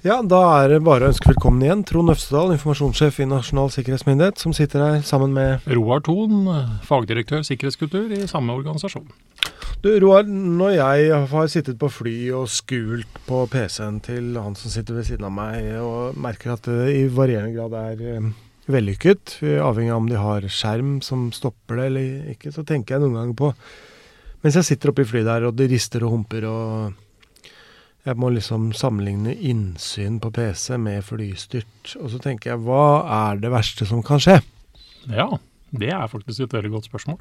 Ja, da er det bare å ønske velkommen igjen. Trond Øvstedal, informasjonssjef i Nasjonal sikkerhetsmyndighet, som sitter her sammen med Roar Thon, fagdirektør sikkerhetskultur i samme organisasjon. Du, Roar, når jeg har sittet på fly og skult på PC-en til han som sitter ved siden av meg, og merker at det i varierende grad er eh, vellykket, avhengig av om de har skjerm som stopper det eller ikke, så tenker jeg noen ganger på Mens jeg sitter oppe i flyet der, og det rister og humper og jeg må liksom sammenligne innsyn på PC med flystyrt. Og så tenker jeg, hva er det verste som kan skje? Ja, det er faktisk et veldig godt spørsmål.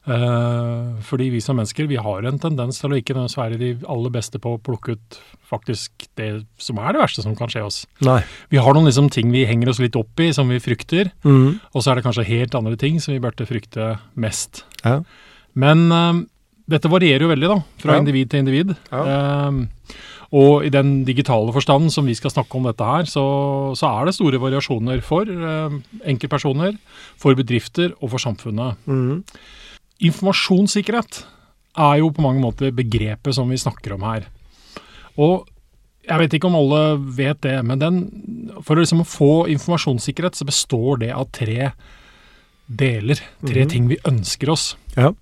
Uh, fordi vi som mennesker vi har en tendens til å ikke være de aller beste på å plukke ut faktisk det som er det verste som kan skje oss. Nei. Vi har noen liksom ting vi henger oss litt opp i som vi frykter, mm. og så er det kanskje helt andre ting som vi burde frykte mest. Ja. Men uh, dette varierer jo veldig da, fra Ja. individ til individ. Ja. Um, og i den digitale forstanden som vi skal snakke om dette her, så, så er det store variasjoner for uh, enkeltpersoner, for bedrifter og for samfunnet. Mm. Informasjonssikkerhet er jo på mange måter begrepet som vi snakker om her. Og jeg vet ikke om alle vet det, men den, for å liksom få informasjonssikkerhet så består det av tre deler. Tre mm. ting vi ønsker oss. Ja.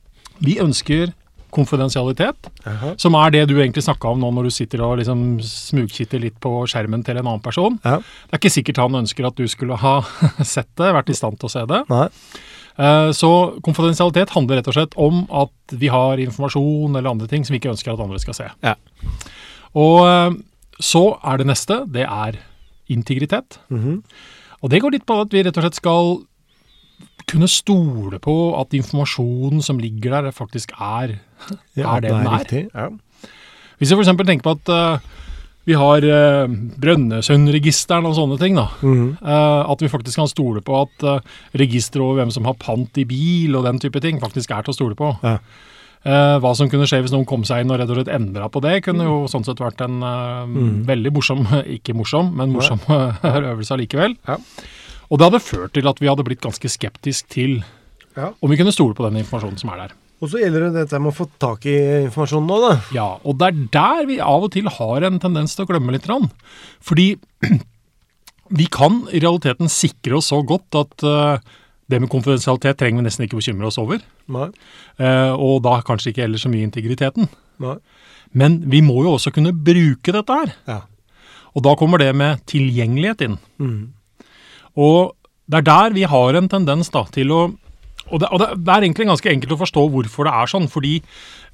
Vi ønsker konfidensialitet, Jaha. som er det du egentlig snakka om nå når du sitter og liksom smugkitter litt på skjermen til en annen person. Ja. Det er ikke sikkert han ønsker at du skulle ha sett det, vært i stand til å se det. Nei. Eh, Så konfidensialitet handler rett og slett om at vi har informasjon eller andre ting som vi ikke ønsker at andre skal se. Ja. Og eh, så er det neste, det er integritet. Mhm. Og det går litt på at vi rett og slett skal kunne stole på at informasjonen som ligger der, faktisk er Ja, Er det den er? riktig. Ja. Hvis vi f.eks. tenker på at uh, vi har uh, Brønnøysundregisteren og sånne ting, da. Mm -hmm. uh, at vi faktisk kan stole på at uh, registeret over hvem som har pant i bil og den type ting, faktisk er til å stole på. Ja. Uh, hva som kunne skje hvis noen kom seg inn og rett og slett endra på det, kunne jo sånn sett vært en uh, Mm. veldig morsom, ikke morsom, men morsom øvelse allikevel. Ja. Og det hadde ført til at vi hadde blitt ganske skeptisk til Ja. om vi kunne stole på den informasjonen som er der. Og så gjelder det dette med å få tak i informasjonen nå, da. Ja, og det er der vi av og til har en tendens til å glemme litt. Fordi vi kan i realiteten sikre oss så godt at eh, det med konfidensialitet trenger vi nesten ikke bekymre oss over. Nei. Eh, og da kanskje ikke heller så mye integriteten. Nei. Men vi må jo også kunne bruke dette her. Ja. Og da kommer det med tilgjengelighet inn. Mhm. Og det er der vi har en tendens da til å og det, og det, det er egentlig ganske enkelt å forstå hvorfor det er sånn. fordi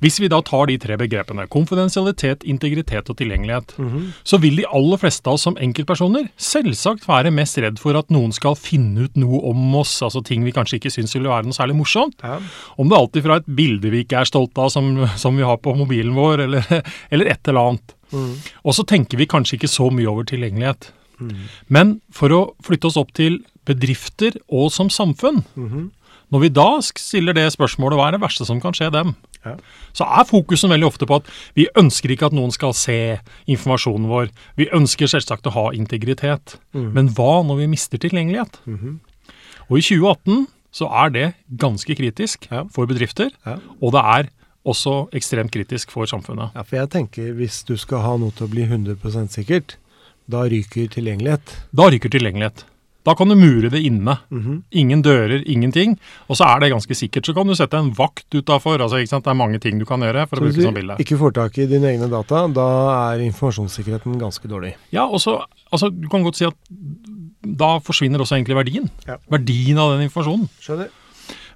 hvis vi da tar de tre begrepene, konfidensialitet, integritet og tilgjengelighet, Mhm. så vil de aller fleste av oss som enkeltpersoner selvsagt være mest redd for at noen skal finne ut noe om oss, altså ting vi kanskje ikke syns ville være noe særlig morsomt. Ja. Om det er alltid fra et bilde vi ikke er stolt av som, som vi har på mobilen vår, eller, eller et eller annet. Mm. Og så tenker vi kanskje ikke så mye over tilgjengelighet. Men for å flytte oss opp til bedrifter og som samfunn, Mhm. når vi da stiller det spørsmålet hva er det verste som kan skje dem, Ja. så er fokusen veldig ofte på at vi ønsker ikke at noen skal se informasjonen vår. Vi ønsker selvsagt å ha integritet. Mhm. Men hva når vi mister tilgjengelighet? -hmm. Og i 2018 så er det ganske kritisk Ja. for bedrifter, Ja. og det er også ekstremt kritisk for samfunnet. ja, for jeg tenker hvis du skal ha noe til å bli 100% sikkert, da ryker tilgjengelighet. Da ryker tilgjengelighet. Da kan du mure det inne. Mhm. Ingen dører, ingenting. Og så er det ganske sikkert. Så kan du sette en vakt utafor. Altså, det er mange ting du kan gjøre for å Så bruke hvis sånn du ikke får tak i dine egne data, da er informasjonssikkerheten ganske dårlig. Ja, og så, altså, Du kan godt si at da forsvinner også egentlig verdien. Ja. Verdien av den informasjonen. Skjønner.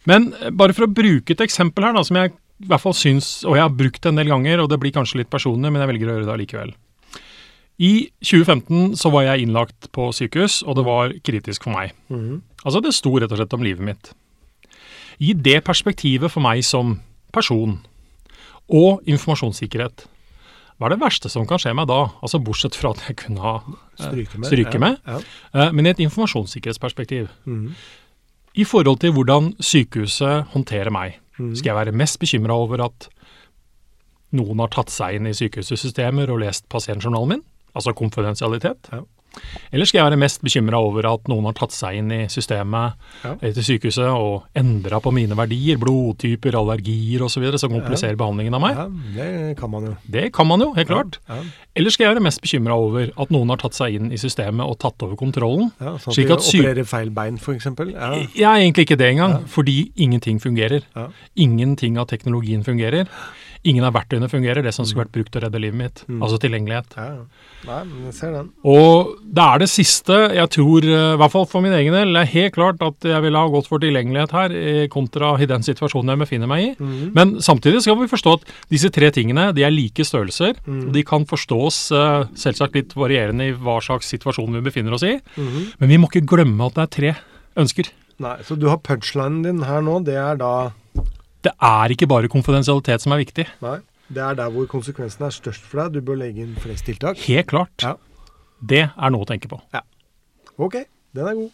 Men eh, bare for å bruke et eksempel her, da, som jeg i hvert fall syns, og jeg har brukt det en del ganger, og det blir kanskje litt personlig, men jeg velger å gjøre det allikevel. I 2015 så var jeg innlagt på sykehus, og det var kritisk for meg. Mm. Altså, det sto rett og slett om livet mitt. I det perspektivet for meg som person, og informasjonssikkerhet, hva er det verste som kan skje meg da? Altså Bortsett fra at jeg kunne ha Stryke med. stryke med. Ja. ja. Men i et informasjonssikkerhetsperspektiv, Mm. i forhold til hvordan sykehuset håndterer meg, Mm. skal jeg være mest bekymra over at noen har tatt seg inn i sykehusets systemer og lest pasientjournalen min? Altså konfidensialitet. Ja. Eller skal jeg være mest bekymra over at noen har tatt seg inn i systemet Ja. eh, til sykehuset og endra på mine verdier, blodtyper, allergier osv., som kompliserer behandlingen av meg? Ja, det kan man jo. Det kan man jo, helt klart. Ja, Eller skal jeg være mest bekymra over at noen har tatt seg inn i systemet og tatt over kontrollen? ja, sånn at de at opererer feil bein, f.eks. Ja. Jeg er egentlig ikke det engang, fordi ingenting fungerer. Ja. Ingenting av teknologien fungerer. Ingen av verktøyene fungerer, det som skulle vært brukt til å redde livet mitt. Mm. Altså tilgjengelighet. Ja. Nei, men jeg ser den. Og det er det siste jeg tror, eh, i hvert fall for min egen del, det er helt klart at jeg ville ha gått for tilgjengelighet her, kontra i den situasjonen jeg befinner meg i. Mm. Men samtidig skal vi forstå at disse tre tingene de er like størrelser. Mm. og De kan forstås eh, selvsagt litt varierende i hva slags situasjon vi befinner oss i. Mhm. Men vi må ikke glemme at det er tre ønsker. Nei, Så du har punchlinen din her nå, det er da Det er ikke bare konfidensialitet som er viktig. Nei. Det er der hvor konsekvensen er størst for deg. Du bør legge inn flest tiltak. Helt klart. Ja. Det er noe å tenke på. Ok, den er god.